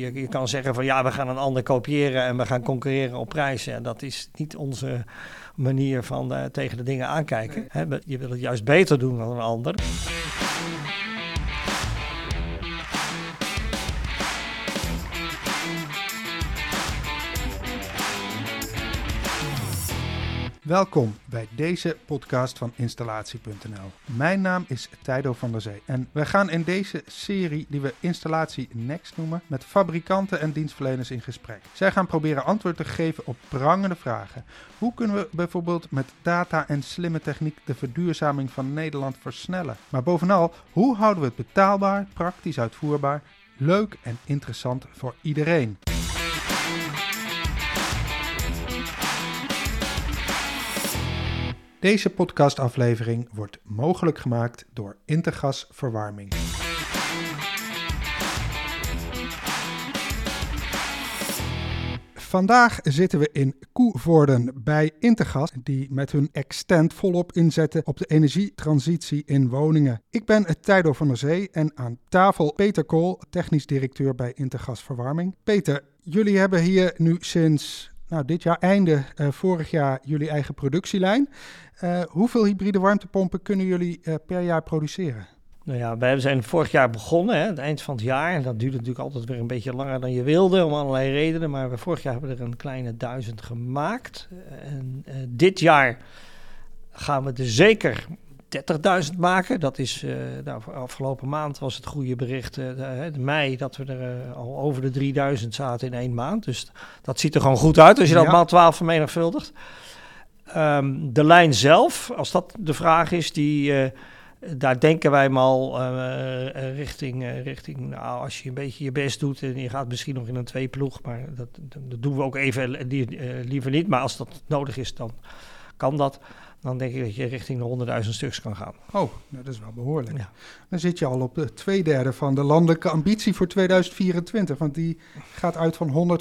Je, kan zeggen van ja, we gaan een ander kopiëren en we gaan concurreren op prijs. Ja, dat is niet onze manier van uh, tegen de dingen aankijken. Je wil het juist beter doen dan een ander. Welkom bij deze podcast van Installatie.nl. Mijn naam is Tijdo van der Zee en we gaan in deze serie, die we Installatie Next noemen, met fabrikanten en dienstverleners in gesprek. Zij gaan proberen antwoord te geven op prangende vragen. Hoe kunnen we bijvoorbeeld met data en slimme techniek de verduurzaming van Nederland versnellen? Maar bovenal, hoe houden we het betaalbaar, praktisch uitvoerbaar, leuk en interessant voor iedereen? Deze podcastaflevering wordt mogelijk gemaakt door Intergas Verwarming. Vandaag zitten we in Koevoorden bij Intergas, die met hun extent volop inzetten op de energietransitie in woningen. Ik ben Tijdo van der Zee en aan tafel Peter Kool, technisch directeur bij Intergas Verwarming. Peter, jullie hebben hier nu sinds nou, dit jaar einde uh, vorig jaar jullie eigen productielijn. Uh, hoeveel hybride warmtepompen kunnen jullie uh, per jaar produceren? Nou ja, wij zijn vorig jaar begonnen, hè, het eind van het jaar. Dat duurde natuurlijk altijd weer een beetje langer dan je wilde, om allerlei redenen. Maar vorig jaar hebben we er een kleine duizend gemaakt. En dit jaar gaan we er zeker 30.000 maken. Dat is, uh, nou, afgelopen maand was het goede bericht, uh, de, mei, dat we er uh, al over de 3000 zaten in één maand. Dus dat ziet er gewoon goed uit als je dat maal 12 vermenigvuldigt. Um, de lijn zelf, als dat de vraag is, die, daar denken wij mal richting, richting nou, als je een beetje je best doet en je gaat misschien nog in een tweeploeg, maar dat, dat doen we ook even liever niet. Maar als dat nodig is, dan kan dat dan denk ik dat je richting de 100.000 stuks kan gaan. Oh, nou, dat is wel behoorlijk. Ja. Dan zit je al op de twee derde van de landelijke ambitie voor 2024. Want die gaat uit van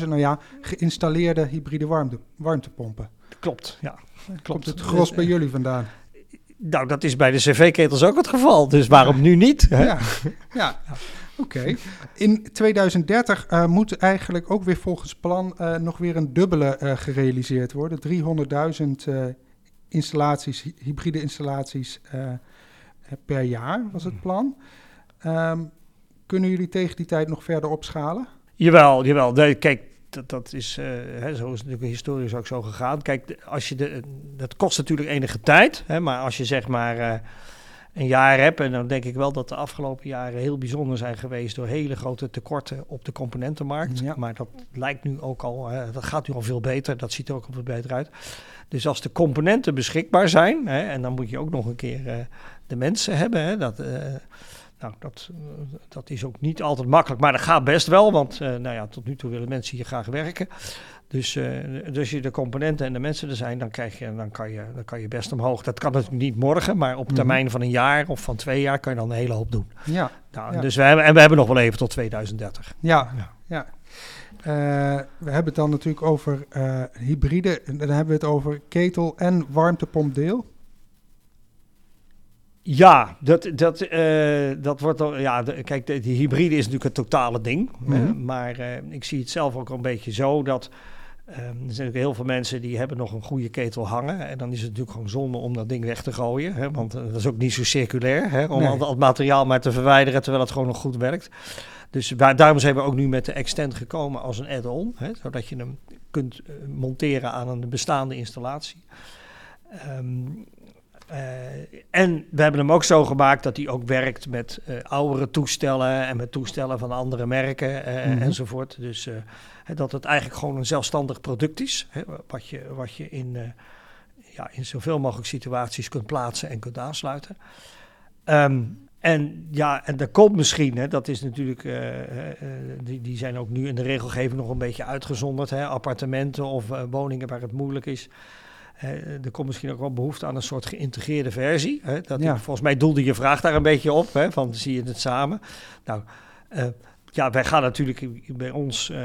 150.000, nou ja, geïnstalleerde hybride warmte, warmtepompen. Klopt, ja. Klopt. Komt het gros bij jullie vandaan? Nou, dat is bij de cv-ketels ook het geval. Dus waarom nu niet? Hè? Ja, ja. Oké. In 2030 uh, moet eigenlijk ook weer volgens plan uh, nog weer een dubbele uh, gerealiseerd worden. 300.000 installaties, hybride installaties uh, per jaar was het plan. Um, kunnen jullie tegen die tijd nog verder opschalen? Jawel, jawel. Kijk, dat, dat is, uh, hè, zo is natuurlijk historisch ook zo gegaan. Kijk, als je de, dat kost natuurlijk enige tijd, hè, maar als je zeg maar uh, een jaar hebt, en dan denk ik wel dat de afgelopen jaren heel bijzonder zijn geweest door hele grote tekorten op de componentenmarkt. Ja. Maar dat lijkt nu ook al, dat gaat nu al veel beter, dat ziet er ook al veel beter uit. Dus als de componenten beschikbaar zijn, hè, en dan moet je ook nog een keer uh, de mensen hebben, hè, dat, uh, nou, dat, dat is ook niet altijd makkelijk, maar dat gaat best wel, want uh, nou ja, tot nu toe willen mensen hier graag werken. Dus, dus als je de componenten en de mensen er zijn, dan, krijg je, dan, kan je, dan kan je best omhoog. Dat kan natuurlijk niet morgen, maar op termijn mm-hmm. van een jaar of van twee jaar kan je dan een hele hoop doen. Ja. Nou, ja. Dus we hebben, en we hebben nog wel even tot 2030. Ja, ja. ja. Uh, we hebben het dan natuurlijk over uh, hybride. Dan hebben we het over ketel- en warmtepompdeel. Ja, dat, dat, uh, dat wordt dan. Ja, de, kijk, de, die hybride is natuurlijk een totale ding. Mm -hmm. maar ik zie het zelf ook een beetje zo dat. Um, er zijn natuurlijk heel veel mensen die hebben nog een goede ketel hangen. En dan is het natuurlijk gewoon zonde om dat ding weg te gooien. Hè, want dat is ook niet zo circulair. Hè, om nee. al het materiaal maar te verwijderen terwijl het gewoon nog goed werkt. Dus waar, daarom zijn we ook nu met de Extend gekomen als een add-on. Zodat je hem kunt uh, monteren aan een bestaande installatie. Um, en we hebben hem ook zo gemaakt dat hij ook werkt met uh, oudere toestellen en met toestellen van andere merken mm -hmm. enzovoort. Dus dat het eigenlijk gewoon een zelfstandig product is. Hè, wat, je, wat je in, ja, in zoveel mogelijk situaties kunt plaatsen en kunt aansluiten. Um, en ja, en er komt misschien, hè, dat is natuurlijk, die, die zijn ook nu in de regelgeving nog een beetje uitgezonderd. Hè, appartementen of woningen waar het moeilijk is. Er komt misschien ook wel behoefte aan een soort geïntegreerde versie. Hè, dat ja. volgens mij doelde je vraag daar een beetje op, hè, van zie je het samen. Nou, ja, wij gaan natuurlijk bij ons, uh,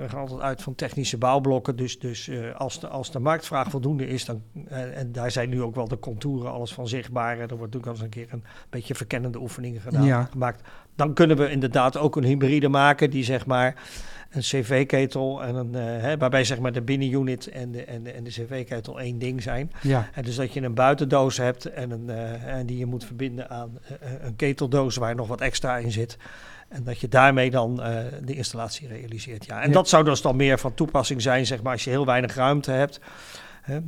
we gaan altijd uit van technische bouwblokken. Dus, dus uh, als, de, als de marktvraag voldoende is, dan, en daar zijn nu ook wel de contouren, alles van zichtbaar. Er wordt natuurlijk al eens een keer een beetje verkennende oefeningen gedaan, ja. gemaakt. Dan kunnen we inderdaad ook een hybride maken die zeg maar een cv-ketel en een, hè, waarbij zeg maar de binnenunit en de, en de, en de cv-ketel één ding zijn. Ja. En dus dat je een buitendoos hebt en, een, en die je moet verbinden aan een keteldoos waar nog wat extra in zit. En dat je daarmee dan uh, de installatie realiseert. Ja. En ja. dat zou dus dan meer van toepassing zijn, zeg maar, als je heel weinig ruimte hebt. Hè,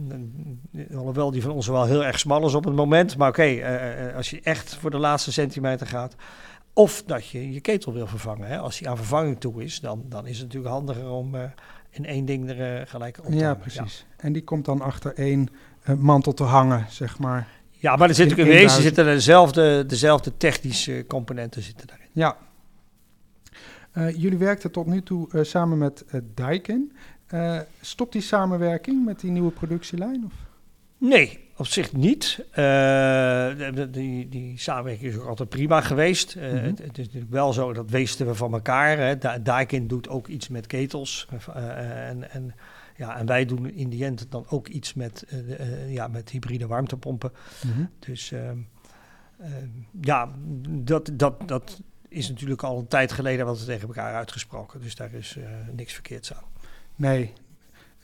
alhoewel die van ons wel heel erg smal is op het moment. Maar oké, okay, uh, als je echt voor de laatste centimeter gaat. Of dat je je ketel wil vervangen. Hè. Als die aan vervanging toe is, dan, dan is het natuurlijk handiger om uh, in één ding er gelijk op te Ja, precies. Ja. En die komt dan achter één mantel te hangen, zeg maar. Ja, maar er zit in wezen zitten dezelfde, dezelfde technische componenten zitten daarin. Ja, jullie werkten tot nu toe samen met Daikin. stopt die samenwerking met die nieuwe productielijn? Of? Nee, op zich niet. die, die samenwerking is ook altijd prima geweest. Mm -hmm. het, het, is natuurlijk wel zo, dat weesten we van elkaar. Hè. Da Daikin doet ook iets met ketels. en, en, ja, en wij doen in die end dan ook iets met, ja, met hybride warmtepompen. Mm -hmm. Dus ja, dat, dat, dat, is natuurlijk al een tijd geleden wat we tegen elkaar uitgesproken. Dus daar is niks verkeerds aan. Nee.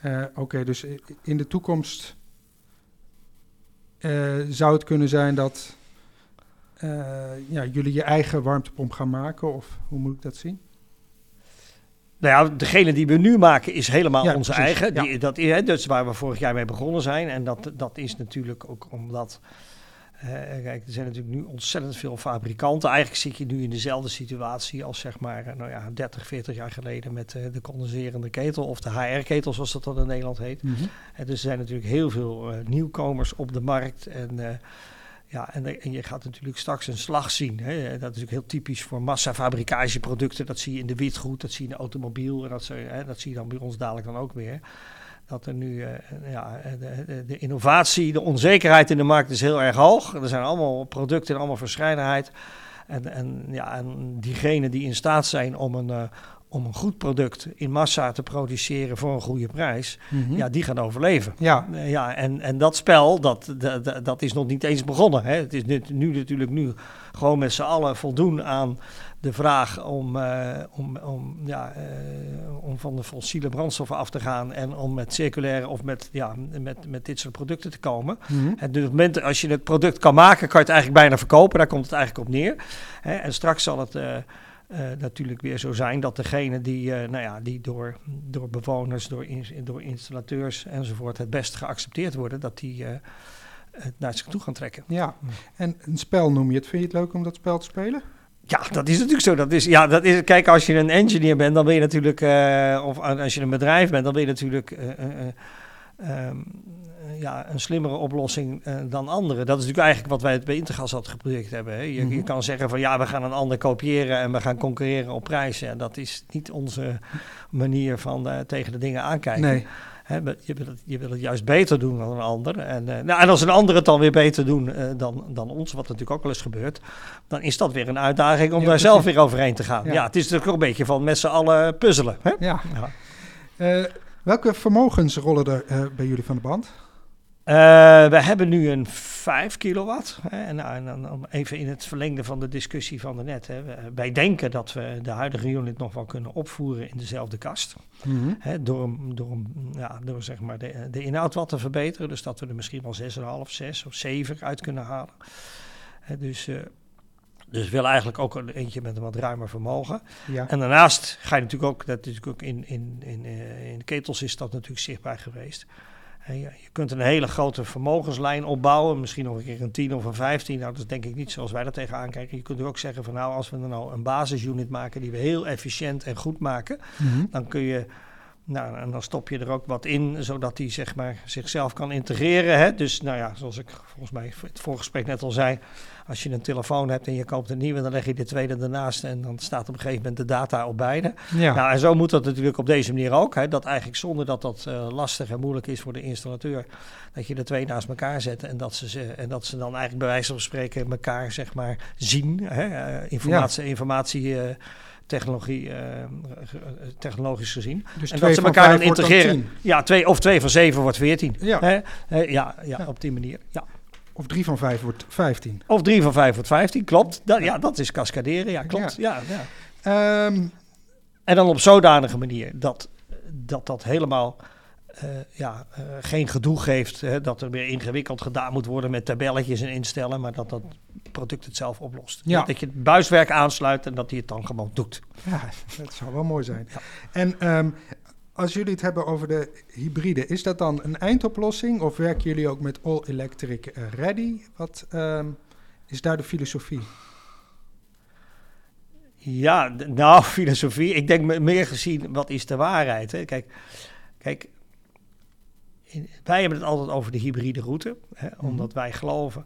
Oké, okay, dus in de toekomst uh, zou het kunnen zijn dat ja, jullie je eigen warmtepomp gaan maken? Of hoe moet ik dat zien? Nou ja, degene die we nu maken is helemaal ja, onze precies. eigen. Die, ja. dat, is, dat is waar we vorig jaar mee begonnen zijn. En dat, dat is natuurlijk ook omdat... Uh, kijk, er zijn natuurlijk nu ontzettend veel fabrikanten. Eigenlijk zit je nu in dezelfde situatie als zeg maar, nou ja, 30, 40 jaar geleden met uh, de condenserende ketel of de HR-ketel, zoals dat dan in Nederland heet. Mm -hmm. uh, dus er zijn natuurlijk heel veel nieuwkomers op de markt. En, ja, en, en, je gaat natuurlijk straks een slag zien. Hè. Dat is natuurlijk heel typisch voor massafabrikageproducten. Dat zie je in de witgoed, dat zie je in de automobiel. En dat, hè, dat zie je dan bij ons dadelijk dan ook weer dat er nu uh, ja, de, de, innovatie, de onzekerheid in de markt is heel erg hoog. Er zijn allemaal producten in allemaal verscheidenheid. En, en, ja, en diegenen die in staat zijn om een, uh, om een goed product in massa te produceren voor een goede prijs, mm -hmm. ja, die gaan overleven. Ja. Uh, ja en, en dat spel, dat, dat, dat is nog niet eens begonnen. Hè. Het is nu, nu natuurlijk nu gewoon met z'n allen voldoen aan de vraag om, uh, om, om, ja, uh, om van de fossiele brandstoffen af te gaan en om met circulaire of met, ja, met, met dit soort producten te komen. Mhm. Mm -hmm. En dus op het moment als je het product kan maken, kan je het eigenlijk bijna verkopen. Daar komt het eigenlijk op neer. Hè. En straks zal het uh, natuurlijk weer zo zijn dat degene die, nou ja, die door, door bewoners, door, door installateurs enzovoort het best geaccepteerd worden, dat die het naar zich toe gaan trekken. Ja, en een spel noem je het. Vind je het leuk om dat spel te spelen? Ja, dat is natuurlijk zo. Dat is, ja, dat is, kijk, als je een engineer bent, dan ben je natuurlijk, uh, of als je een bedrijf bent, dan ben je natuurlijk uh, uh, um, ja, een slimmere oplossing dan anderen. Dat is natuurlijk eigenlijk wat wij bij Intergas altijd geprobeerd hebben. Hè. Je, mm -hmm. je, kan zeggen van ja, we gaan een ander kopiëren en we gaan concurreren op prijs. Ja, dat is niet onze manier van tegen de dingen aankijken. Nee. Je, wil het, je wil het juist beter doen dan een ander. En, uh, nou, en als een ander het dan weer beter doen uh, dan, dan ons, wat natuurlijk ook wel eens gebeurt, dan is dat weer een uitdaging om ja, daar zelf weer overheen te gaan. Ja. ja. het is natuurlijk ook een beetje van met z'n allen puzzelen. Hè? Ja. ja. Uh, welke vermogens rollen er bij jullie van de band? Uh, we hebben nu een 5 kilowatt. Hè, en, en, dan even in het verlengde van de discussie van net. Hè, wij denken dat we de huidige unit nog wel kunnen opvoeren in dezelfde kast. Mm -hmm. hè, door door, ja, door zeg maar de, de inhoud wat te verbeteren. Dus dat we er misschien wel 6,5, 6 of 7 uit kunnen halen. Hè, dus, uh, dus willen eigenlijk ook een eentje met een wat ruimer vermogen. Ja. En daarnaast ga je natuurlijk ook, dat is natuurlijk ook in, in, in, uh, in de ketels is dat natuurlijk zichtbaar geweest. Je kunt een hele grote vermogenslijn opbouwen, misschien nog een keer een 10 of een 15. Nou, dat is denk ik niet zoals wij dat tegenaan kijken. Je kunt ook zeggen van nou, als we er nou een basisunit maken die we heel efficiënt en goed maken, mm -hmm. dan kun je, nou, en dan stop je er ook wat in, zodat die zeg maar zichzelf kan integreren. Hè? Dus nou ja, zoals ik volgens mij het voorgesprek net al zei, als je een telefoon hebt en je koopt een nieuwe, dan leg je de tweede ernaast en dan staat op een gegeven moment de data op beide. Ja. Nou, en zo moet dat natuurlijk op deze manier ook. Hè, dat eigenlijk zonder dat dat uh, lastig en moeilijk is voor de installateur, dat je de twee naast elkaar zet en dat ze, en dat ze dan eigenlijk bij wijze van spreken elkaar zeg maar zien. Hè, uh, informatie, ja. informatie uh, technologie, uh, technologisch gezien. Dus en dat ze elkaar dan integreren. Ja, twee, of twee van zeven wordt veertien. Ja. Hè? Ja, ja, Ja. op die manier. Ja. Of drie van vijf wordt 15. Of drie van vijf wordt vijftien, klopt. Dat, ja, dat is cascaderen, ja, klopt. Ja. Ja, Ehm, En dan op zodanige manier dat dat, dat helemaal eh, ja, eh, geen gedoe geeft. Hè, dat er weer ingewikkeld gedaan moet worden met tabelletjes en instellen. Maar dat dat product het zelf oplost. Ja. Dat je het buiswerk aansluit en dat hij het dan gewoon doet. ja, dat zou wel mooi zijn. Ja. En ehm, als jullie het hebben over de hybride, is dat dan een eindoplossing of werken jullie ook met all electric ready? Wat ehm, is daar de filosofie? Ja, nou, filosofie. Ik denk me- meer gezien, wat is de waarheid? Hè? Kijk, kijk in- wij hebben het altijd over de hybride route. Hè? Omdat wij geloven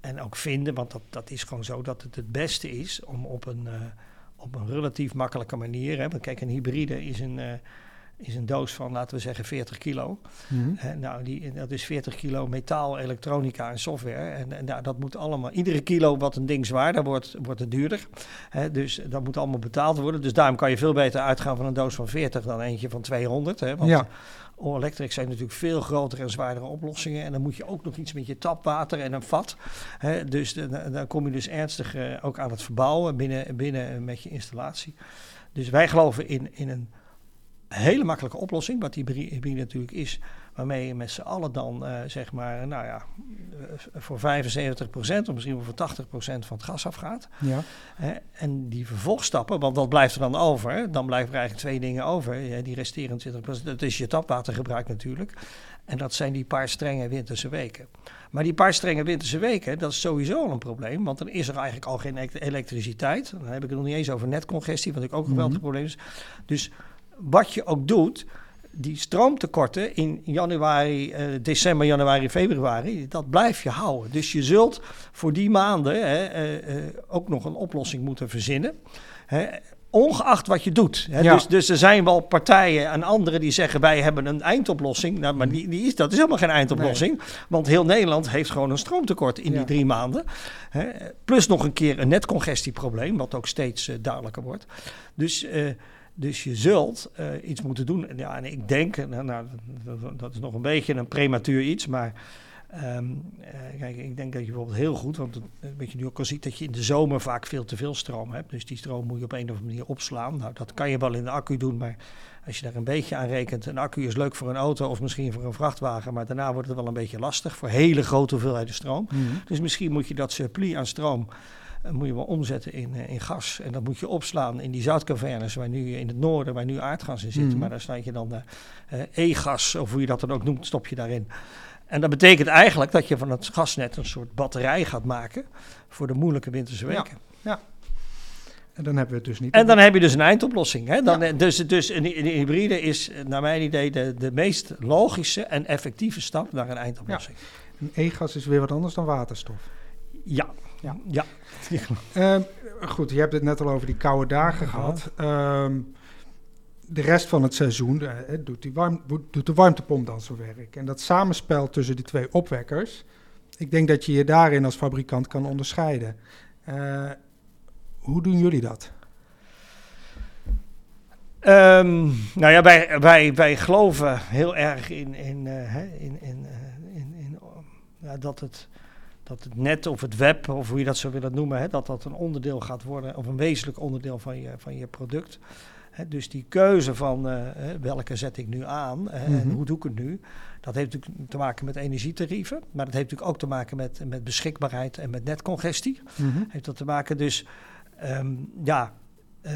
en ook vinden, want dat, dat is gewoon zo, dat het het beste is om op een, eh, op een relatief makkelijke manier... Hè? Want kijk, een hybride is een, eh, is een doos van, laten we zeggen, 40 kilo. Hè, nou, die, dat is 40 kilo metaal, elektronica en software. En, en nou, dat moet allemaal, iedere kilo wat een ding zwaarder wordt, wordt het duurder. Hè, dus dat moet allemaal betaald worden. Dus daarom kan je veel beter uitgaan van een doos van 40 dan eentje van 200. Hè, want Ja. All Electric zijn natuurlijk veel grotere en zwaardere oplossingen. En dan moet je ook nog iets met je tapwater en een vat. Hè, dus dan kom je dus ernstig eh, ook aan het verbouwen binnen, binnen eh, met je installatie. Dus wij geloven in, in een hele makkelijke oplossing, wat die hybride natuurlijk is, waarmee je met z'n allen dan eh, zeg maar, nou ja, eh, voor 75% of misschien wel voor 80% van het gas afgaat. Ja. En die vervolgstappen, want wat blijft er dan over? Dan blijven er eigenlijk twee dingen over. Ja, die resterende 20%, dat is je tapwatergebruik natuurlijk. En dat zijn die paar strenge winterse weken. Maar die paar strenge winterse weken, dat is sowieso al een probleem. Want dan is er eigenlijk al geen elekt- elektriciteit. Dan heb ik het nog niet eens over netcongestie, wat ook ook een geweldig Mhm. probleem is. Dus wat je ook doet, die stroomtekorten in januari, eh, december, januari, februari, dat blijf je houden. Dus je zult voor die maanden hè, eh, eh, ook nog een oplossing moeten verzinnen. Hè, ongeacht wat je doet. Hè. Ja. Dus, dus er zijn wel partijen en anderen die zeggen wij hebben een eindoplossing. Nou, maar die, die is, dat is helemaal geen eindoplossing. Want heel Nederland heeft gewoon een stroomtekort in Ja. die drie maanden. Hè. Plus nog een keer een netcongestieprobleem, wat ook steeds duidelijker wordt. Dus, dus je zult eh, iets moeten doen. En Ja, en ik denk, nou, nou, dat, dat- is nog een beetje een prematuur iets, maar ehm, eh, kijk, ik denk dat je bijvoorbeeld heel goed, want eh, wat je nu ook al ziet, dat je in de zomer vaak veel te veel stroom hebt. Dus die stroom moet je op een of andere manier opslaan. Nou, dat kan je wel in de accu doen, maar als je daar een beetje aan rekent, een accu is leuk voor een auto of misschien voor een vrachtwagen, maar daarna wordt het wel een beetje lastig voor hele grote hoeveelheden stroom. Dus misschien moet je dat surplus aan stroom moet je wel omzetten in, eh, in gas. En dat moet je opslaan in die zoutcavernes waar nu in het noorden, waar nu aardgas in zit. Mhm. Maar daar sluit je dan eh, e-gas, of hoe je dat dan ook noemt, stop je daarin. En dat betekent eigenlijk dat je van het gasnet een soort batterij gaat maken voor de moeilijke winterse Ja. weken. En dan hebben we het dus niet. En dan heb je dus een eindoplossing. Hè? Dan, Ja. eh, Dus, dus een, een hybride is, eh, naar mijn idee, de, de meest logische en effectieve stap naar een eindoplossing. Een E-gas is weer wat anders dan waterstof. Ja. Ja. ja. Ehm, goed, je hebt het net al over die koude dagen Ja. gehad. Ehm, de rest van het seizoen eh, doet, die warm, doet de warmtepomp dan zijn werk. En dat samenspel tussen die twee opwekkers, ik denk dat je je daarin als fabrikant kan onderscheiden. Eh, hoe doen jullie dat? Ehm, nou ja, wij, wij, wij geloven heel erg in, in, eh, hè, in, in, eh, in, in, ja, dat, het, dat het net of het web, of hoe je dat zou willen noemen, hè, dat dat een onderdeel gaat worden, of een wezenlijk onderdeel van je, van je product. Hè, dus die keuze van eh, welke zet ik nu aan hè, en Mhm. hoe doe ik het nu, dat heeft natuurlijk te maken met energietarieven, maar dat heeft natuurlijk ook te maken met, met beschikbaarheid en met netcongestie heeft dat te maken. Dus ehm, ja, eh,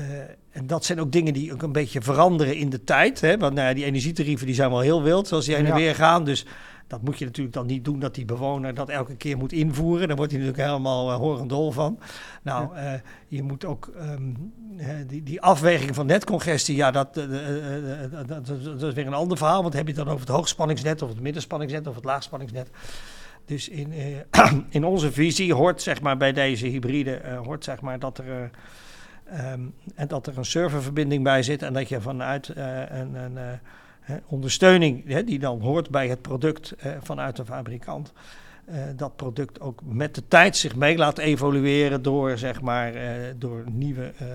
en dat zijn ook dingen die ook een beetje veranderen in de tijd. Hè? Want nou ja, die energietarieven die zijn wel heel wild, zoals die heen en Ja. weer gaan. Dus dat moet je natuurlijk dan niet doen dat die bewoner dat elke keer moet invoeren. Daar wordt hij natuurlijk helemaal uh, horendol van. Nou, eh, je moet ook ehm, die, die afweging van netcongestie, ja, dat, eh, dat, dat- dat is weer een ander verhaal. Want heb je het dan over het hoogspanningsnet of het middenspanningsnet of het laagspanningsnet? Dus in, in onze visie hoort zeg maar bij deze hybride hoort zeg maar dat er eh, ehm, en dat er een serververbinding bij zit en dat je vanuit een, een ondersteuning die dan hoort bij het product eh, vanuit de fabrikant. eh, dat product ook met de tijd zich mee laat evolueren door, zeg maar, eh, door nieuwe eh,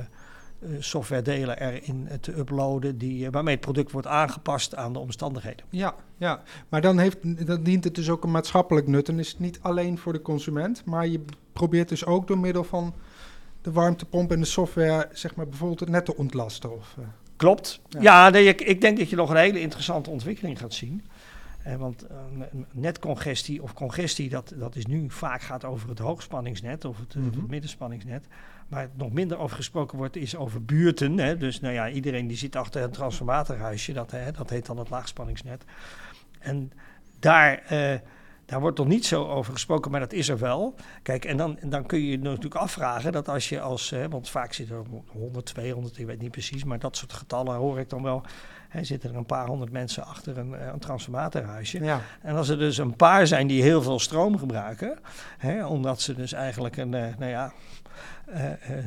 software delen erin te uploaden, die, waarmee het product wordt aangepast aan de omstandigheden. Ja, ja. maar dan, heeft, dan dient het dus ook een maatschappelijk nut. En is het niet alleen voor de consument, maar je probeert dus ook door middel van de warmtepomp en de software, zeg maar bijvoorbeeld het net te ontlasten. Of, Klopt. Ja, nee, ik, ik, denk dat je nog een hele interessante ontwikkeling gaat zien. Eh, want uh, netcongestie of congestie, dat, dat is nu vaak gaat over het hoogspanningsnet of het, mm het, middenspanningsnet. Waar nog minder over gesproken wordt, is over buurten. Hè. Dus nou ja, iedereen die zit achter een transformatorhuisje, dat, hè, dat heet dan het laagspanningsnet. En daar, uh, daar wordt nog niet zo over gesproken, maar dat is er wel. Kijk, en dan, dan kun je je natuurlijk afvragen dat als je als, hè, want vaak zitten er 100, 200, ik weet niet precies, maar dat soort getallen hoor ik dan wel. Hè, zitten er een paar honderd mensen achter een, een transformatorhuisje. Ja. En als er dus een paar zijn die heel veel stroom gebruiken, hè, omdat ze dus eigenlijk een, uh, nou ja. Uh, uh,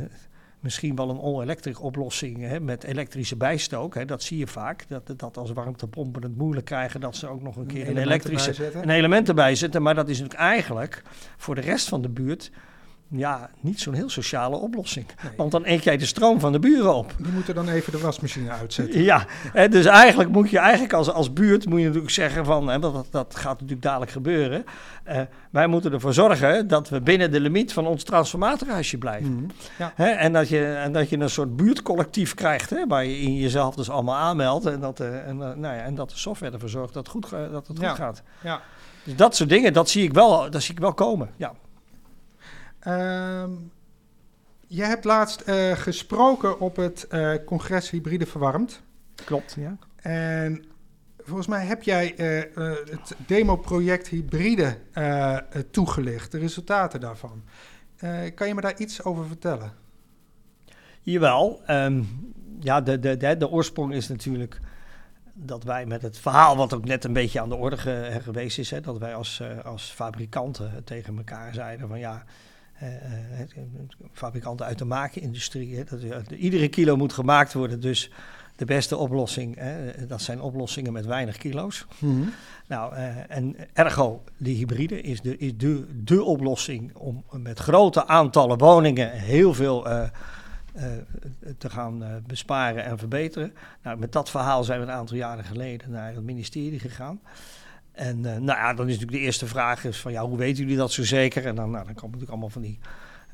misschien wel een all-electric oplossing hè, met elektrische bijstook. Hè, dat zie je vaak. Dat, dat als warmtepompen het moeilijk krijgen, dat ze ook nog een keer een, elektrische een element erbij zetten. Maar dat is natuurlijk eigenlijk voor de rest van de buurt ja, niet zo'n heel sociale oplossing. Want dan eet jij de stroom van de buren op. Die moeten dan even de wasmachine uitzetten. Ja, hè, dus eigenlijk moet je eigenlijk als, als buurt moet je natuurlijk zeggen van, hè, dat, dat gaat natuurlijk dadelijk gebeuren. Uh, wij moeten ervoor zorgen dat we binnen de limiet van ons transformatorhuisje blijven. Mm, ja. hè, en, dat je, en dat je een soort buurtcollectief krijgt, hè, waar je in jezelf dus allemaal aanmeldt. En dat, uh, en, uh, nou ja, en dat de software ervoor zorgt dat, goed, dat het goed gaat. Ja. Dus dat soort dingen, dat zie ik wel, dat zie ik wel komen. Ja. Um, je hebt laatst uh, gesproken op het uh, congres Hybride Verwarmd. Klopt, ja. En volgens mij heb jij uh, het demoproject Hybride toegelicht, de resultaten daarvan. kan je me daar iets over vertellen? Jawel. Um, ja, de, de, de, de oorsprong is natuurlijk dat wij met het verhaal, wat ook net een beetje aan de orde ge, geweest is, hè, dat wij als, als fabrikanten tegen elkaar zeiden van ja, fabrikanten uit de maakindustrie. Hè, dat, iedere kilo moet gemaakt worden, dus de beste oplossing, hè, dat zijn oplossingen met weinig kilo's. Mm -hmm. Nou, en ergo, de hybride is, de, is de, de oplossing om met grote aantallen woningen heel veel te gaan besparen en verbeteren. Nou, met dat verhaal zijn we een aantal jaren geleden naar het ministerie gegaan. En uh, nou ja, dan is natuurlijk de eerste vraag is van ja, hoe weten jullie dat zo zeker? En dan, nou, dan komen natuurlijk allemaal van die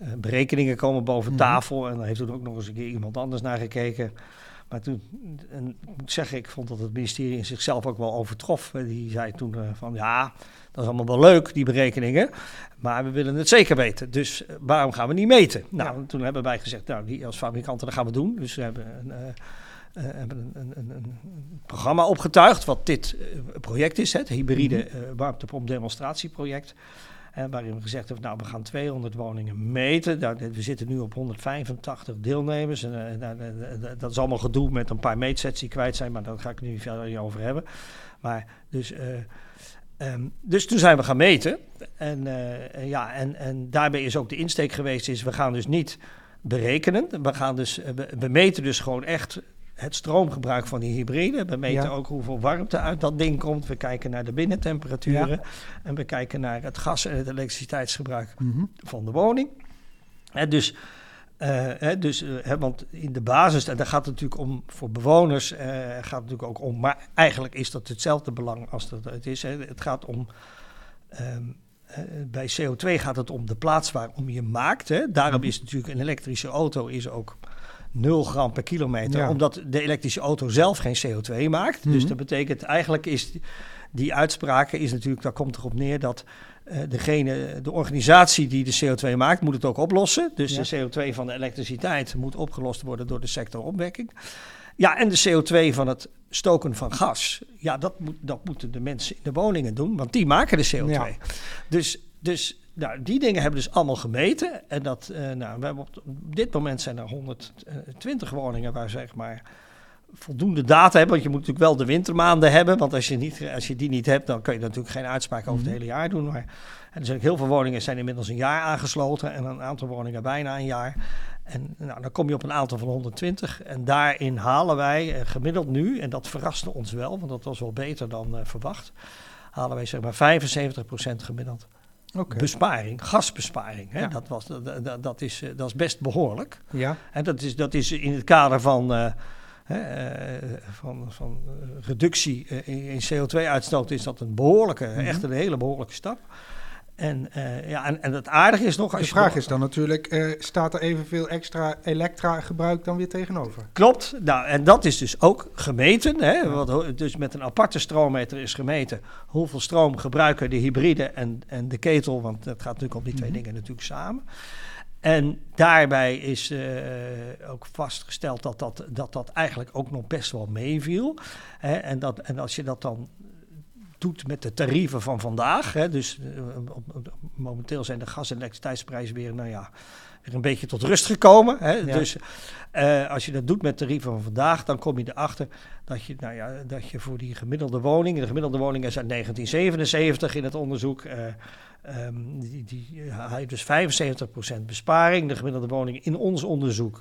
uh, berekeningen komen boven -hmm. tafel. En dan heeft er ook nog eens een keer iemand anders naar gekeken. Maar toen, en ik moet zeggen, ik vond dat het ministerie in zichzelf ook wel overtrof. Die zei toen van ja, dat is allemaal wel leuk, die berekeningen. Maar we willen het zeker weten. Dus waarom gaan we niet meten? Nou, ja. toen hebben wij gezegd, nou, die als fabrikanten, dat gaan we doen. Dus we hebben een hebben een, een, een, programma opgetuigd, wat dit uh, project is, het hybride uh, warmtepomp demonstratieproject. waarin we gezegd hebben, nou, we gaan 200 woningen meten. Nou, we zitten nu op 185 deelnemers. En, dat is allemaal gedoe met een paar meetsets die kwijt zijn, maar daar ga ik nu verder niet over hebben. Maar dus... Um, dus toen zijn we gaan meten. En, ja, en, en daarbij is ook de insteek geweest, is we gaan dus niet berekenen. We, gaan dus, we, we meten dus gewoon echt het stroomgebruik van die hybride. We meten ja. ook hoeveel warmte uit dat ding komt. We kijken naar de binnentemperaturen. Ja. En we kijken naar het gas- en het elektriciteitsgebruik mm -hmm. van de woning. En dus, uh, hè, dus uh, want in de basis, en daar gaat het natuurlijk om voor bewoners, uh, gaat het natuurlijk ook om, maar eigenlijk is dat hetzelfde belang als dat het is. Hè. Het gaat om. Um, bij CO2 gaat het om de plaats waarom je maakt. Hè. Daarom -hmm. is natuurlijk een elektrische auto is ook 0 gram per kilometer. Ja. Omdat de elektrische auto zelf geen CO2 maakt. Mm -hmm. Dus dat betekent eigenlijk is die uitspraken is natuurlijk, daar komt erop neer dat uh, degene, de organisatie die de CO2 maakt, moet het ook oplossen. Dus ja. de CO2 van de elektriciteit moet opgelost worden door de sector opwekking. Ja, en de CO2 van het stoken van gas. Ja, dat, moet, dat moeten de mensen in de woningen doen, want die maken de CO2. Ja. Dus, dus nou, die dingen hebben dus allemaal gemeten. En dat, uh, nou, we hebben op, op, dit moment zijn er 120 woningen waar zeg maar voldoende data hebben. Want je moet natuurlijk wel de wintermaanden hebben. Want als je, niet, als je die niet hebt, dan kun je natuurlijk geen uitspraak over het hele jaar doen. Maar er zijn heel veel woningen zijn inmiddels een jaar aangesloten. En een aantal woningen bijna een jaar. En nou, dan kom je op een aantal van 120. En daarin halen wij uh, gemiddeld nu, en dat verraste ons wel, want dat was wel beter dan uh, verwacht, halen wij zeg maar 75% gemiddeld besparing, gasbesparing. Hè? Dat, was, dat, dat, is, dat is best behoorlijk. Ja. En dat is, dat is in het kader van van, van reductie in CO2-uitstoot is dat een behoorlijke, mhm. echt een hele behoorlijke stap. En, uh, ja, en, en het aardige is nog... Als de vraag is dan natuurlijk, uh, staat er evenveel extra elektra gebruik dan weer tegenover? Klopt, nou, en dat is dus ook gemeten. Hè, wat, dus met een aparte stroommeter is gemeten hoeveel stroom gebruiken de hybride en, en de ketel, want dat gaat natuurlijk op die twee mhm. dingen natuurlijk samen. En daarbij is uh, ook vastgesteld dat dat, dat dat eigenlijk ook nog best wel meeviel. Hè, en, dat, en als je dat dan doet met de tarieven van vandaag. Hè, dus uh, momenteel zijn de gas- en elektriciteitsprijzen weer, nou ja, weer een beetje tot rust gekomen. Hè. Dus uh, als je dat doet met tarieven van vandaag, dan kom je erachter dat je, nou ja, dat je voor die gemiddelde woning, de gemiddelde woning is uit 1977 in het onderzoek, uh, um, die, die haal je dus 75% besparing. De gemiddelde woning in ons onderzoek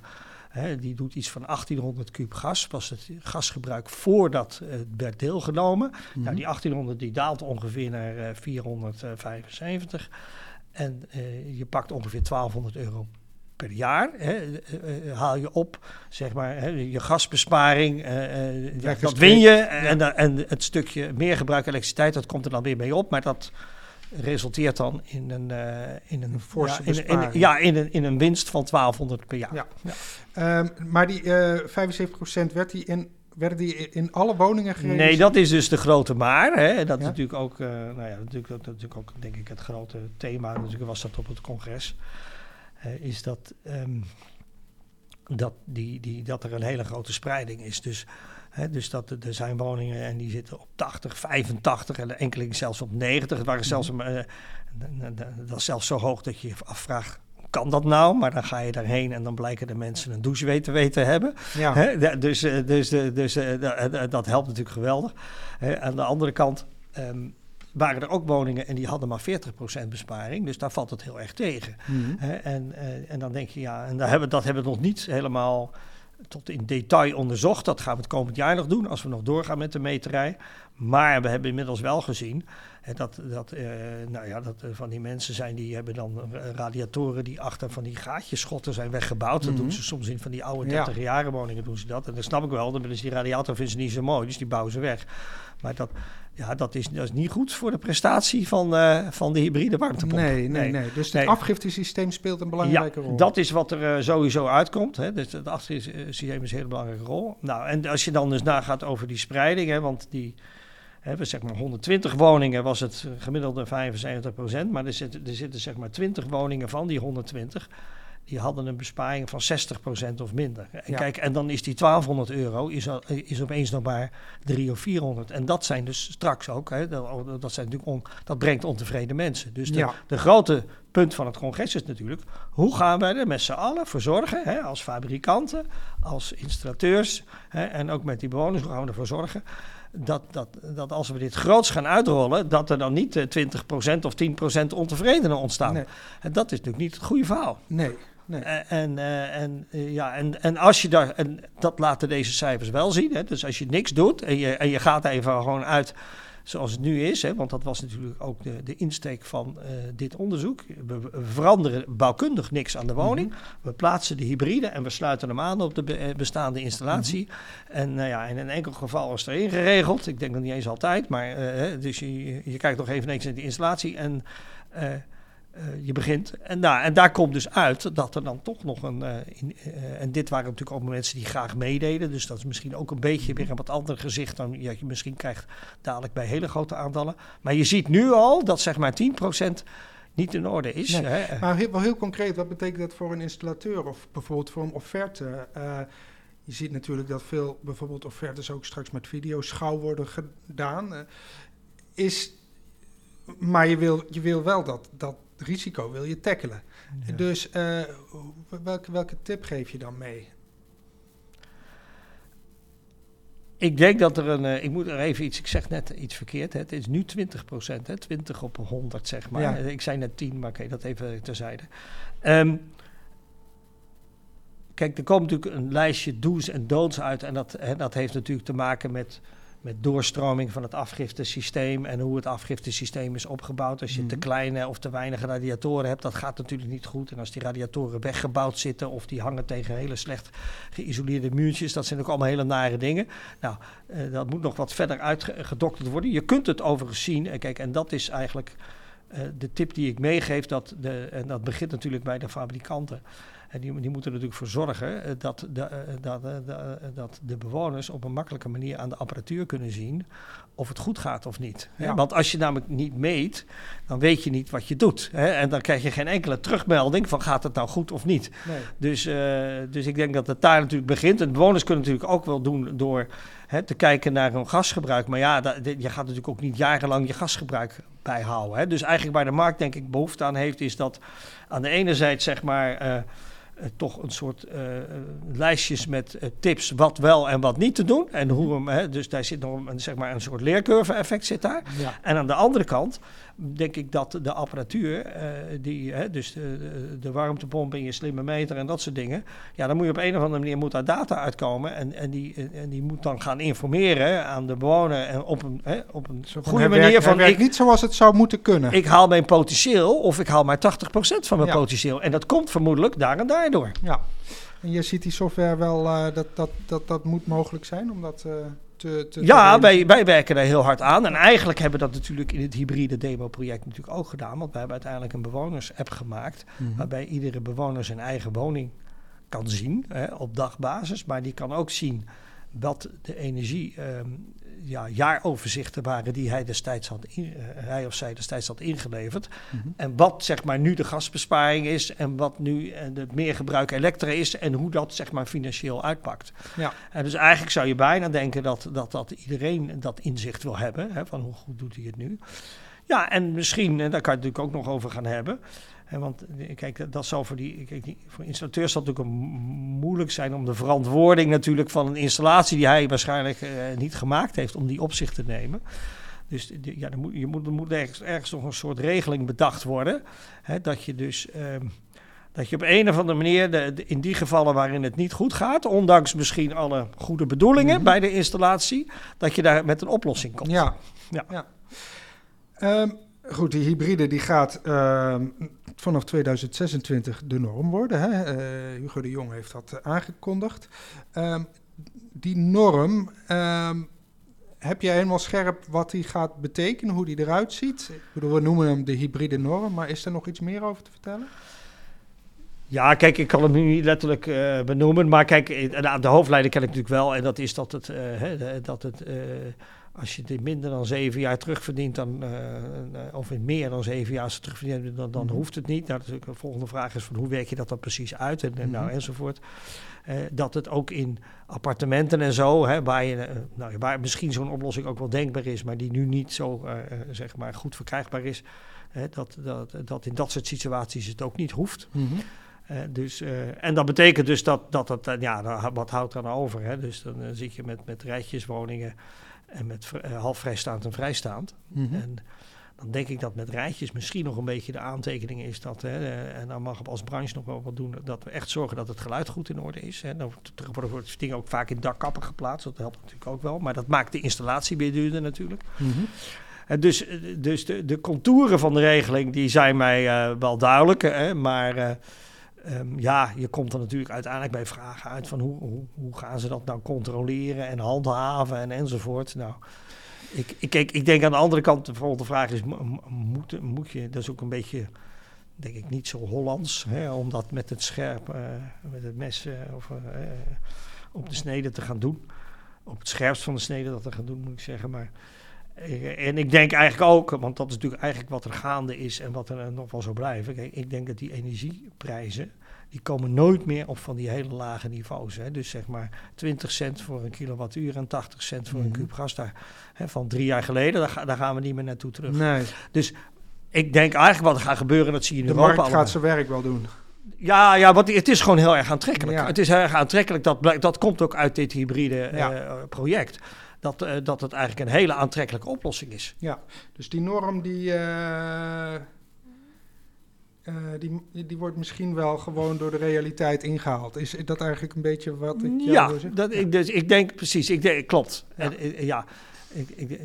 die doet iets van 1800 kub gas. Was het gasgebruik voordat het werd deelgenomen. Mhm. nou, die 1800 die daalt ongeveer naar 475. Eh, en uh, je pakt ongeveer 1200 euro per jaar. Hè, uh, haal je op, zeg maar, hè, je gasbesparing. Dat win je. En, en het stukje meer gebruik elektriciteit, dat komt er dan weer mee op. Maar dat resulteert dan in een, uh, in een, forse ja, in, in, ja, in een, in een winst van 1200 per jaar. Ja. ja. Um, maar die uh, eh, 75% werd die in werden die in alle woningen gerealiseerd? Nee, dat is dus de grote maar. Hè. Dat is natuurlijk ook, uh, nou ja, natuurlijk, dat, natuurlijk ook, denk ik, het grote thema. Natuurlijk was dat op het congres. Uh, is dat, um, dat, die, die, dat er een hele grote spreiding is. Dus dus dat, er zijn woningen en die zitten op 80, 85 en enkele zelfs op 90. Het waren zelfs, uh, dat is zelfs zo hoog dat je je afvraagt, kan dat nou? Maar dan ga je daarheen en dan blijken de mensen een douche weten weten hebben. Ja. dus dus, dus dat helpt natuurlijk geweldig. aan de andere kant um, waren er ook woningen en die hadden maar 40% besparing. Dus daar valt het heel erg tegen. Mm en, en dan denk je, ja, en daar hebben, dat hebben we nog niet helemaal tot in detail onderzocht. Dat gaan we het komend jaar nog doen, als we nog doorgaan met de meterij. Maar we hebben inmiddels wel gezien hè, dat, dat, uh, nou ja, dat van die mensen zijn die hebben dan radiatoren die achter van die gaatjeschotten zijn weggebouwd. Dat doen mhm. ze soms in van die oude 30 jaren woningen doen ze dat. En dat snap ik wel, dan ze die radiator vinden ze niet zo mooi, dus die bouwen ze weg. Maar dat, ja, dat, is, dat is niet goed voor de prestatie van, uh, van de hybride warmtepomp. Nee, nee, nee. Dus het afgiftesysteem speelt een belangrijke ja, rol. dat is wat er uh, sowieso uitkomt. Hè. Dus het afgiftesysteem is een hele belangrijke rol. Nou, en als je dan dus nagaat over die spreiding, hè, want die... Hè, zeg maar 120 woningen was het gemiddelde 75 procent, maar er zitten, er zitten zeg maar 20 woningen van die 120 die hadden een besparing van 60% of minder. En kijk, en dan is die 1200 euro is, is opeens nog maar 3 of 400. En dat zijn dus straks ook, hè, dat, zijn natuurlijk on, dat brengt ontevreden mensen. Dus de, de, grote punt van het congres is natuurlijk, hoe gaan wij er met z'n allen voor zorgen, hè, als fabrikanten, als installateurs hè, en ook met die bewoners, hoe gaan we ervoor zorgen dat, dat, dat als we dit groots gaan uitrollen, dat er dan niet 20% of 10% ontevredenen ontstaan. En dat is natuurlijk niet het goede verhaal. Nee. Nee. En, uh, en, uh, ja, en, en als je daar, en dat laten deze cijfers wel zien. Hè, dus als je niks doet en je, en je gaat even gewoon uit zoals het nu is, hè, want dat was natuurlijk ook de, de insteek van uh, dit onderzoek. We, we, veranderen bouwkundig niks aan de woning. Mm -hmm. We plaatsen de hybride en we sluiten hem aan op de be, bestaande installatie. Mm -hmm. En nou ja, in een enkel geval is er ingeregeld. Ik denk dat niet eens altijd, maar dus je, je kijkt nog even naar die installatie en uh, je begint. En, nou, en daar komt dus uit dat er dan toch nog een. Uh, in, uh, en dit waren natuurlijk ook mensen die graag meededen. Dus dat is misschien ook een beetje weer een wat ander gezicht dan ja, je misschien krijgt dadelijk bij hele grote aantallen. Maar je ziet nu al dat zeg maar 10% niet in orde is. Nee, hè? Maar heel, wel heel concreet, wat betekent dat voor een installateur of bijvoorbeeld voor een offerte? je ziet natuurlijk dat veel bijvoorbeeld offertes ook straks met videoschouw worden gedaan. is, maar je wil, je wil wel dat, dat risico wil je tackelen. Dus uh, welke, welke tip geef je dan mee? Ik denk dat er een. Uh, ik moet er even iets. Ik zeg net iets verkeerd. Hè. Het is nu 20 procent. 20 op 100, zeg maar. Ja. Ik zei net 10, maar oké, dat even terzijde. Um, kijk, er komt natuurlijk een lijstje do's en don'ts uit. En dat, hè, dat heeft natuurlijk te maken met met doorstroming van het afgiftesysteem en hoe het afgiftesysteem is opgebouwd. Als je te Mhm. kleine of te weinig radiatoren hebt, dat gaat natuurlijk niet goed. En als die radiatoren weggebouwd zitten of die hangen tegen hele slecht geïsoleerde muurtjes, dat zijn ook allemaal hele nare dingen. Nou, eh, dat moet nog wat verder uitgedokterd worden. Je kunt het overigens zien. En kijk, en dat is eigenlijk eh, de tip die ik meegeef. Dat de, en dat begint natuurlijk bij de fabrikanten. En die, die moeten er natuurlijk voor zorgen eh, dat eh, dat, dat de bewoners op een makkelijke manier aan de apparatuur kunnen zien of het goed gaat of niet. Hè? Want als je namelijk niet meet, dan weet je niet wat je doet. Hè? En dan krijg je geen enkele terugmelding van gaat het nou goed of niet. Nee. Dus, eh, dus ik denk dat het daar natuurlijk begint. En bewoners kunnen natuurlijk ook wel doen door hè, te kijken naar hun gasgebruik. Maar ja, dat, je gaat natuurlijk ook niet jarenlang je gasgebruik bijhouden. Hè. Dus eigenlijk waar de markt denk ik behoefte aan heeft, is dat aan de ene zijde zeg maar... eh, toch een soort eh, eh, lijstjes met eh, tips wat wel en wat niet te doen. En hoe hem, hè, dus daar zit nog een, zeg maar een soort leercurve-effect zit daar. Ja. En aan de andere kant denk ik dat de apparatuur, eh, die, hè, dus de, de, warmtepomp en je slimme meter en dat soort dingen, ja, dan moet je op een of andere manier moet daar data uitkomen en, en, die, en die moet dan gaan informeren aan de bewoner en op een, hè, op een Zo goede manier werkt, van ik, niet zoals het zou moeten kunnen. ik haal mijn potentieel of ik haal maar 80% van mijn Ja. potentieel. En dat komt vermoedelijk daar en daardoor. Ja. En je ziet die software wel, eh, dat, dat, dat dat moet mogelijk zijn om dat eh, te, te... Ja, te wij, wij werken daar heel hard aan. En eigenlijk hebben we dat natuurlijk in het hybride demo-project natuurlijk ook gedaan. Want wij hebben uiteindelijk een bewoners-app gemaakt. Mhm. Waarbij iedere bewoner zijn eigen woning kan zien hè, op dagbasis. Maar die kan ook zien wat de energie, ehm, ja, jaaroverzichten waren die hij, destijds had in, eh, hij of zij destijds had ingeleverd. Mhm. En wat zeg maar nu de gasbesparing is en wat nu eh, het meergebruik elektra is en hoe dat zeg maar financieel uitpakt. Ja. En dus eigenlijk zou je bijna denken dat, dat, dat iedereen dat inzicht wil hebben, hè, van hoe goed doet hij het nu. Ja, en misschien, en daar kan je het natuurlijk ook nog over gaan hebben. Hè, want eh, kijk, dat- zal voor, die, kijk, die, voor installateurs zal het natuurlijk moeilijk zijn om de verantwoording natuurlijk van een installatie die hij waarschijnlijk eh, niet gemaakt heeft, om die op zich te nemen. Dus de- ja, er moet, je moet, er moet ergens, ergens nog een soort regeling bedacht worden. Dat je dus ehm, dat je op een of andere manier, de, de- in die gevallen waarin het niet goed gaat, ondanks misschien alle goede bedoelingen Mhm. bij de installatie, dat je daar met een oplossing komt. Ja. Ja. Ehm, goed, die hybride die gaat ehm, vanaf 2026 de norm worden. Hè? Eh, Hugo de Jong heeft dat eh, aangekondigd. Ehm, die norm, ehm, heb jij helemaal scherp wat die gaat betekenen, hoe die eruit ziet? We noemen hem de hybride norm, maar is er nog iets meer over te vertellen? Ja, kijk, ik kan het nu niet letterlijk eh, benoemen, maar kijk, eh, de, hoofdlijnen ken ik natuurlijk wel. En dat is dat het, dat het als je dit minder dan zeven jaar terugverdient, dan, eh, eh, of in meer dan zeven jaar als je terugverdient, dan, dan Mhm. hoeft het niet. Nou, de volgende vraag is van hoe werk je dat dan precies uit en, en nou, Mhm. enzovoort. Eh, dat het ook in appartementen en zo, hè, waar, je, nou, waar misschien zo'n oplossing ook wel denkbaar is, maar die nu niet zo zeg maar goed verkrijgbaar is, hè, dat, dat, dat in dat soort situaties het ook niet hoeft. Eh, dus, en dat betekent dus dat, dat het, eh, ja, wat houdt er dan over? Hè? Dus dan zit je met, met rijtjeswoningen en met eh, half vrijstaand en vrijstaand. Mhm. En dan denk ik dat met rijtjes misschien nog een beetje de aantekening is dat, hè, eh, en dan mag ik als branche nog wel wat doen, dat we echt zorgen dat het geluid goed in orde is. Hè. Dan wordt- dingen ook vaak in dakkappen geplaatst, dat helpt natuurlijk ook wel. Maar dat maakt de installatie weer duurder natuurlijk. Mhm. En dus eh, dus de, de contouren van de regeling die zijn mij wel duidelijk. Hè, maar ehm, ja, je komt er natuurlijk uiteindelijk bij vragen uit van hoe, hoe, hoe gaan ze dat nou controleren en handhaven en enzovoort. Nou, ik, ik, ik denk aan de andere kant, bijvoorbeeld de vraag is, mo- mo- moet, moet je, dat is ook een beetje, denk ik, niet zo Hollands, hè, om dat met het scherp, eh, met het mes eh, of, eh, op de snede te gaan doen. Op het scherpst van de snede dat te gaan doen, moet ik zeggen. Maar En ik denk eigenlijk ook, want dat is natuurlijk eigenlijk wat er gaande is en wat er eh, nog wel zou blijven. Kijk, ik denk dat die energieprijzen, die komen nooit meer op van die hele lage niveaus. Hè. Dus zeg maar 20 cent voor een kilowattuur en 80 cent voor een Mhm. kuub gas. Daar, hè, van drie jaar geleden, daar, daar gaan we niet meer naartoe terug. Nee, Ik denk eigenlijk wat er gaat gebeuren, dat zie je in de Europa markt allemaal. gaat zijn werk wel doen. Ja, ja, want het is gewoon heel erg aantrekkelijk. Ja. Het is heel erg aantrekkelijk, dat, dat komt ook uit dit hybride Ja. eh, project. Dat, eh, dat het eigenlijk een hele aantrekkelijke oplossing is. Dus die norm die, eh, eh, die, die wordt misschien wel gewoon door de realiteit ingehaald. Is dat eigenlijk een beetje wat ik jou Ja, dat, Ik, dus, ik denk precies, ik denk, klopt. Ja. En, ja. ik, ik,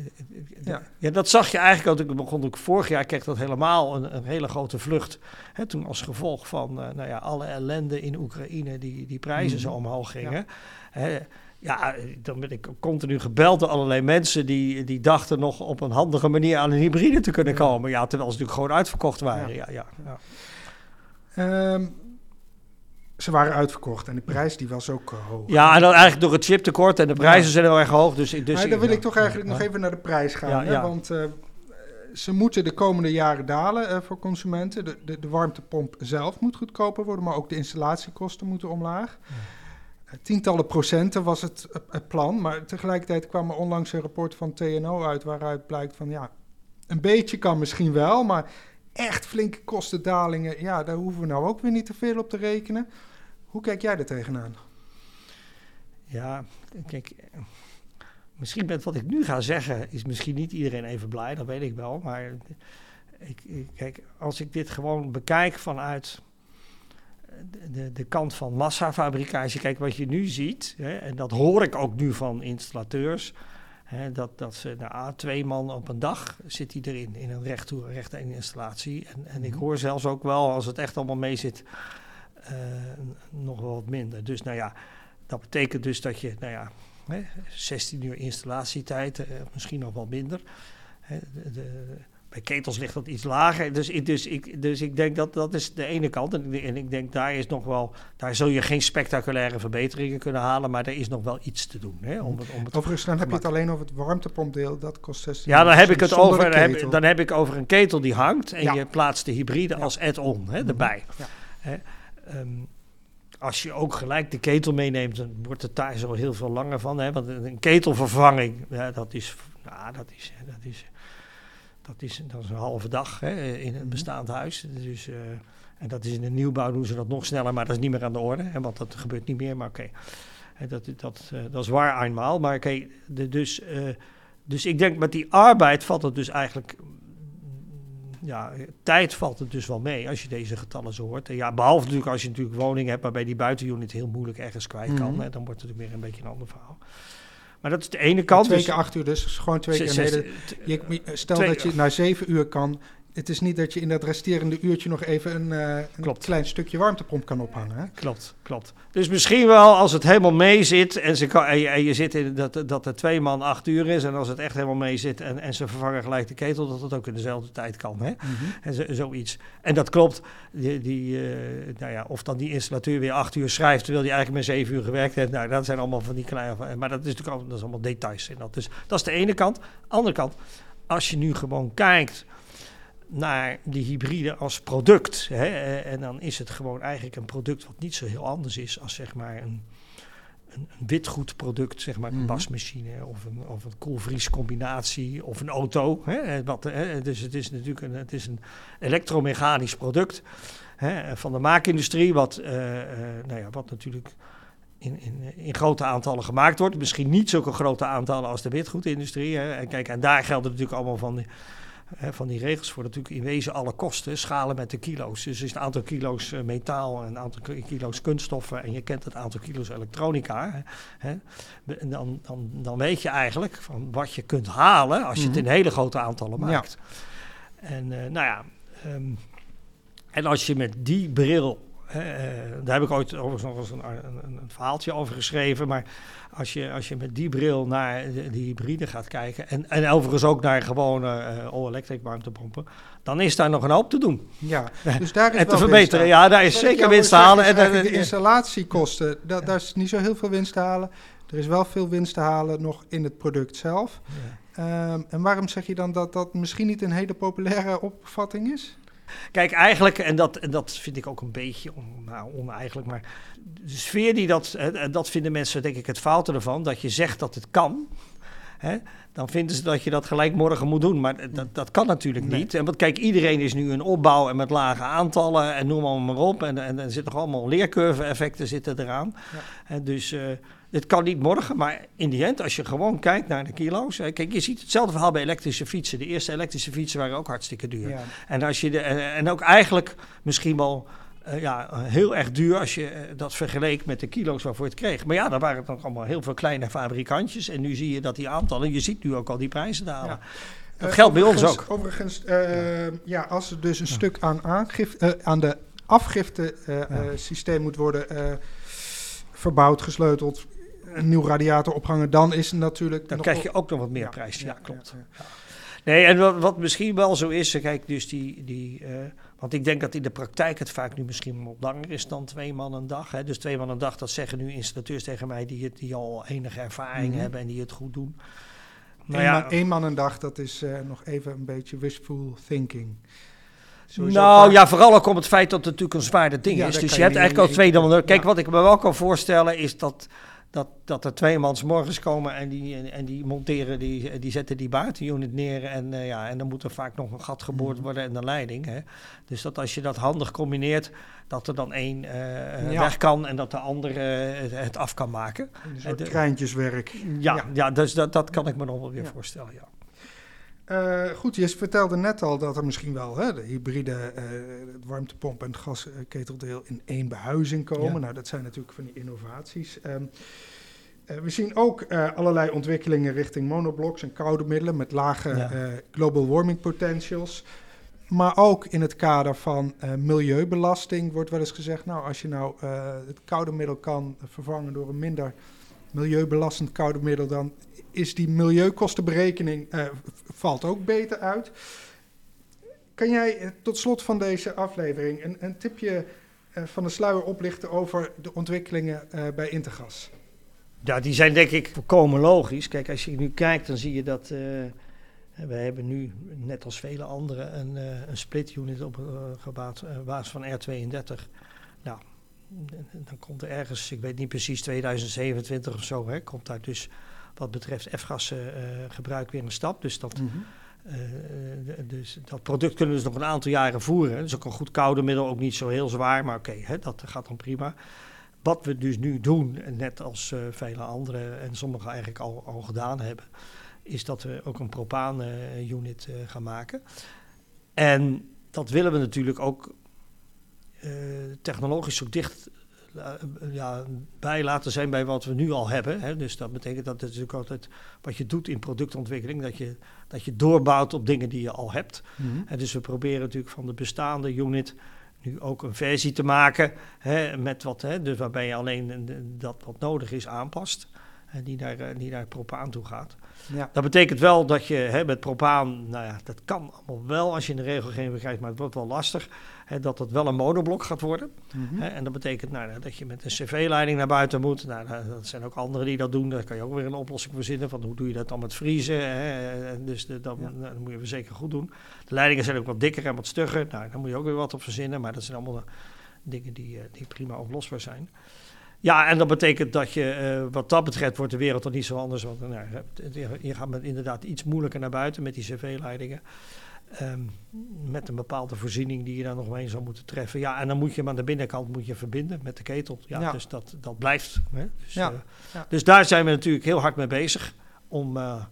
ja. ja. dat zag je eigenlijk ook. Ik begon ook vorig jaar, kreeg dat helemaal een, een hele grote vlucht. Hè, toen als gevolg van nou ja, alle ellende in Oekraïne, die, die prijzen zo omhoog gingen. Ja. Hè, ja, dan ben ik continu gebeld door allerlei mensen die, die dachten nog op een handige manier aan een hybride te kunnen komen. Ja, terwijl ze natuurlijk gewoon uitverkocht waren. Ja. Ja, ja, ehm, ze waren uitverkocht en de prijs die was ook uh, hoog. Ja, en dan eigenlijk door het chiptekort en de prijzen zijn heel erg hoog. Dus, dus maar dan wil ik toch eigenlijk nog even naar de prijs gaan. Hè? Want uh, ze moeten de komende jaren dalen uh, voor consumenten. De, de, de, warmtepomp zelf moet goedkoper worden, maar ook de installatiekosten moeten omlaag. Tientallen procenten was het, het, plan, maar tegelijkertijd kwam er onlangs een rapport van TNO uit waaruit blijkt van ja, een beetje kan misschien wel, maar echt flinke kostendalingen, ja, daar hoeven we nou ook weer niet te veel op te rekenen. Hoe kijk jij er tegenaan? Ja, kijk, misschien met wat ik nu ga zeggen, is misschien niet iedereen even blij, dat weet ik wel. Maar ik, kijk, als ik dit gewoon bekijk vanuit de, de kant van massafabrikatie, kijk wat je nu ziet, hè, en dat hoor ik ook nu van installateurs. Hè, dat, dat ze, nou, twee man op een dag zit hij erin, in een recht toe, recht installatie. En, en ik mhm. hoor zelfs ook wel, als het echt allemaal mee zit, uh, nog wel wat minder. Dus nou ja, dat betekent dus dat je, nou ja, hè, 16 uur installatietijd, uh, misschien nog wel minder. Hè, de, bij ketels ligt dat iets lager. Dus, ik, dus, ik, dus ik denk dat dat is de ene kant. En, en ik denk daar is nog wel, daar zul je geen spectaculaire verbeteringen kunnen halen, maar er is nog wel iets te doen. Hè, om het, om het Overigens, dan heb je het alleen over het warmtepompdeel, dat kost 16 Ja, dan heb ik het over, dan heb, dan heb ik over een ketel die hangt en je plaatst de hybride als add-on mhm. erbij. Ja. Hè, um, als je ook gelijk de ketel meeneemt, dan wordt het daar zo heel veel langer van. Hè? Want een ketelvervanging, ja, dat is, nou, dat is, dat is dat is, dat is een halve dag hè, in een mhm. bestaand huis. Dus, uh, en dat is in de nieuwbouw doen ze dat nog sneller, maar dat is niet meer aan de orde. Hè, want dat gebeurt niet meer, maar oké. Okay. Dat, dat, uh, dat is waar eenmaal. Maar oké, okay, dus, uh, dus ik denk met die arbeid valt het dus eigenlijk... Ja, tijd valt het dus wel mee als je deze getallen zo hoort. En ja, behalve natuurlijk als je natuurlijk woningen hebt waarbij die buitenunit heel moeilijk ergens kwijt kan. Mm -hmm. hè, dan wordt het weer een beetje een ander verhaal. Maar dat is de ene kant. Twee dus keer acht uur, dus gewoon twee keer. Zes, je, stel dat je naar zeven uur kan, het is niet dat je in dat resterende uurtje nog even een, uh, een klein stukje warmtepomp kan ophangen. Hè? Klopt, klopt. Dus misschien wel als het helemaal mee zit en, ze kan, en, je, en je zit in dat, dat er twee man acht uur is en als het echt helemaal mee zit en, en ze vervangen gelijk de ketel, dat het ook in dezelfde tijd kan. Hè? Mm -hmm. En zo, zoiets. En dat klopt. Die, die uh, nou ja, of dan die installateur weer acht uur schrijft terwijl hij eigenlijk maar zeven uur gewerkt heeft. Nou, dat zijn allemaal van die kleine. Maar dat is natuurlijk dat is allemaal details. En dat, dus, dat is de ene kant. Andere kant, als je nu gewoon kijkt naar die hybride als product. Hè? En dan is het gewoon eigenlijk een product wat niet zo heel anders is als zeg maar een, een, een witgoedproduct, zeg maar een mm wasmachine of een, of een koelvriescombinatie of een auto. Hè? Wat, hè? Dus het is natuurlijk een, het is een elektromechanisch product hè? van de maakindustrie, wat, uh, uh, nou ja, wat natuurlijk in, in, in, grote aantallen gemaakt wordt. Misschien niet zulke grote aantallen als de witgoedindustrie. Hè? En kijk, en daar gelden natuurlijk allemaal van van die regels voor natuurlijk in wezen alle kosten schalen met de kilo's. Dus is het aantal kilo's uh, metaal en een aantal kilo's kunststoffen en je kent het aantal kilo's elektronica. Hè, dan, dan, dan weet je eigenlijk van wat je kunt halen als je het mhm. in hele grote aantallen maakt. Ja. En uh, nou ja, um, en als je met die bril uh, daar heb ik ooit overigens nog eens een, een, een, verhaaltje over geschreven. Maar als je, als je met die bril naar de, de hybride gaat kijken. En, en overigens ook naar gewone uh, all-electric warmtepompen. Dan is daar nog een hoop te doen. Ja, dus daar is en te verbeteren. Ja, daar is zeker winst te halen. En, de installatiekosten, da, daar is niet zo heel veel winst te halen. Er is wel veel winst te halen nog in het product zelf. Ja. Um, en waarom zeg je dan dat dat misschien niet een hele populaire opvatting is? Kijk, eigenlijk, en dat, en dat vind ik ook een beetje on, nou, oneigenlijk, maar de sfeer die dat, en dat vinden mensen denk ik het foute ervan, dat je zegt dat het kan. Hè, dan vinden ze dat je dat gelijk morgen moet doen. Maar dat, dat kan natuurlijk niet. En want kijk, iedereen is nu een opbouw en met lage aantallen en noem maar, maar op. En, en, er zitten nog allemaal leercurve-effecten zitten eraan. Ja. En dus uh, het kan niet morgen, maar in die end, als je gewoon kijkt naar de kilo's. Kijk, je ziet hetzelfde verhaal bij elektrische fietsen. De eerste elektrische fietsen waren ook hartstikke duur. Ja. En, als je de, en, ook eigenlijk misschien wel eh, ja, heel erg duur als je eh, dat vergeleek met de kilo's waarvoor je het kreeg. Maar ja, dan waren het nog allemaal heel veel kleine fabrikantjes. En nu zie je dat die aantallen, je ziet nu ook al die prijzen dalen. Ja. Dat Eh, geldt bij ons ook. Overigens, eh, ja, als er dus een stuk aan, aangifte, eh, aan de afgifte eh, eh, systeem moet worden eh, verbouwd, gesleuteld, een nieuw radiator ophangen, dan is het natuurlijk... Dan krijg je ook nog wat meer prijs. Ja, klopt. Nee, en wat, wat misschien wel zo is, kijk, dus die, die eh, want ik denk dat in de praktijk het vaak nu misschien wat langer is dan twee man een dag. Hè. Dus twee man een dag, dat zeggen nu installateurs tegen mij die, het, die al enige ervaring Mhm. hebben en die het goed doen. Nou Eén ja, man, één man een dag, dat is eh, nog even een beetje wishful thinking. Sowieso nou vaak- ja, vooral ook om het feit dat het natuurlijk een zwaarder ding Ja, is. Dus je je hebt eigenlijk al twee dan. Kijk, ja. wat ik me wel kan voorstellen is dat, dat, dat er twee mans morgens komen en die, en, die monteren, die, die zetten die buitenunit neer. En, eh, ja, en dan moet er vaak nog een gat geboord Mhm. worden en de leiding. Hè. Dus dat als je dat handig combineert, dat er dan één eh, Ja. weg kan en dat de ander eh, het, het af kan maken. Een soort de- treintjeswerk. Ja, Ja. ja. dus dat, dat kan ik me nog wel weer voorstellen. Ja. Eh, goed, je vertelde net al dat er misschien wel hè, de hybride eh, het warmtepomp en het gasketeldeel in één behuizing komen. Ja. Nou, dat zijn natuurlijk van die innovaties. Ehm, eh, we zien ook allerlei ontwikkelingen richting monoblocks en koude middelen met lage Ja. global warming potentials. Maar ook in het kader van milieubelasting wordt wel eens gezegd, nou als je nou het koude middel kan vervangen door een minder milieubelastend koude middel, dan is die milieukostenberekening eh, valt ook beter uit. Kan jij eh, tot slot van deze aflevering een, een tipje eh, van de sluier oplichten over de ontwikkelingen bij Intergas? Ja, die zijn denk ik volkomen logisch. Kijk, als je nu kijkt, dan zie je dat we hebben nu, net als vele anderen, een, een split unit op basis van R32. Nou, dan komt er ergens, ik weet niet precies, 2027 of zo, hè, komt daar dus wat betreft F-gas eh, eh, weer een stap. Dus dat, eh, de- dus dat product kunnen we dus nog een aantal jaren voeren. Dat is ook een goed koude middel, ook niet zo heel zwaar, maar oké, hè, dat gaat dan prima. Wat we dus nu doen, en net als eh, vele anderen en sommigen eigenlijk al, al gedaan hebben, is dat we ook een propaan-unit gaan maken. En dat willen we natuurlijk ook eh, technologisch zo dicht eh, ja, bij laten zijn bij wat we nu al hebben. Hè. Dus dat betekent dat het natuurlijk altijd wat je doet in productontwikkeling, dat je, dat je doorbouwt op dingen die je al hebt. En dus we proberen natuurlijk van de bestaande unit nu ook een versie te maken hè, met wat, hè, dus waarbij je alleen eh, dat wat nodig is aanpast. En die naar, eh, die naar propaan toe gaat. Ja. Dat betekent wel dat je hè, met propaan, nou ja, dat kan allemaal wel als je in de regelgeving krijgt, maar het wordt wel lastig. Hè, dat het wel een monoblok gaat worden. Mhm. Hè, en dat betekent nou, dat je met een cv-leiding naar buiten moet. Nou, dat zijn ook anderen die dat doen. Daar kan je ook weer een oplossing verzinnen. Van hoe doe je dat dan met vriezen? Dus de, dan, Ja. nou, dat moet je weer zeker goed doen. De leidingen zijn ook wat dikker en wat stugger. Nou, daar moet je ook weer wat op verzinnen. Maar dat zijn allemaal dingen die, eh, die prima oplosbaar zijn. Ja, en dat betekent dat je, eh, wat dat betreft, wordt de wereld toch niet zo anders. Want nou, je- je gaat met inderdaad iets moeilijker naar buiten met die cv-leidingen. Ehm, met een bepaalde voorziening die je daar nog mee zou moeten treffen. Ja, en dan moet je hem aan de binnenkant moet je verbinden met de ketel. Ja, Ja. Dus dat, dat blijft. Hè? Dus, Ja, eh, ja. dus daar zijn we natuurlijk heel hard mee bezig om, eh,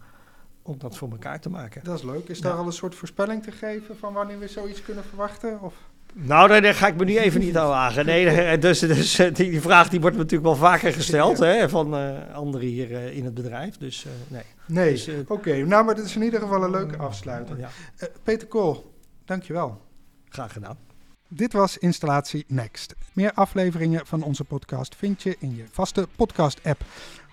om dat voor elkaar te maken. Dat is leuk. Is Ja. daar al een soort voorspelling te geven van wanneer we zoiets kunnen verwachten? Of? Nou, daar, ga ik me nu even niet aan wagen. Nee, eh, dus, dus eh, die, die vraag die wordt me natuurlijk wel vaker gesteld hè, van eh, anderen hier in het bedrijf. Dus nee. Nee, Dus, oké. Nou, maar dit is in ieder geval een leuke afsluiter. Ja, Peter Kool, dankjewel. graag gedaan. Dit was Installatie Next. Meer afleveringen van onze podcast vind je in je vaste podcast-app.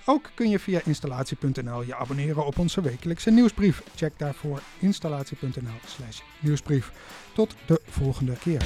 Ook kun je via installatie.nl je abonneren op onze wekelijkse nieuwsbrief. Check daarvoor installatie.nl/slash nieuwsbrief. Tot de volgende keer.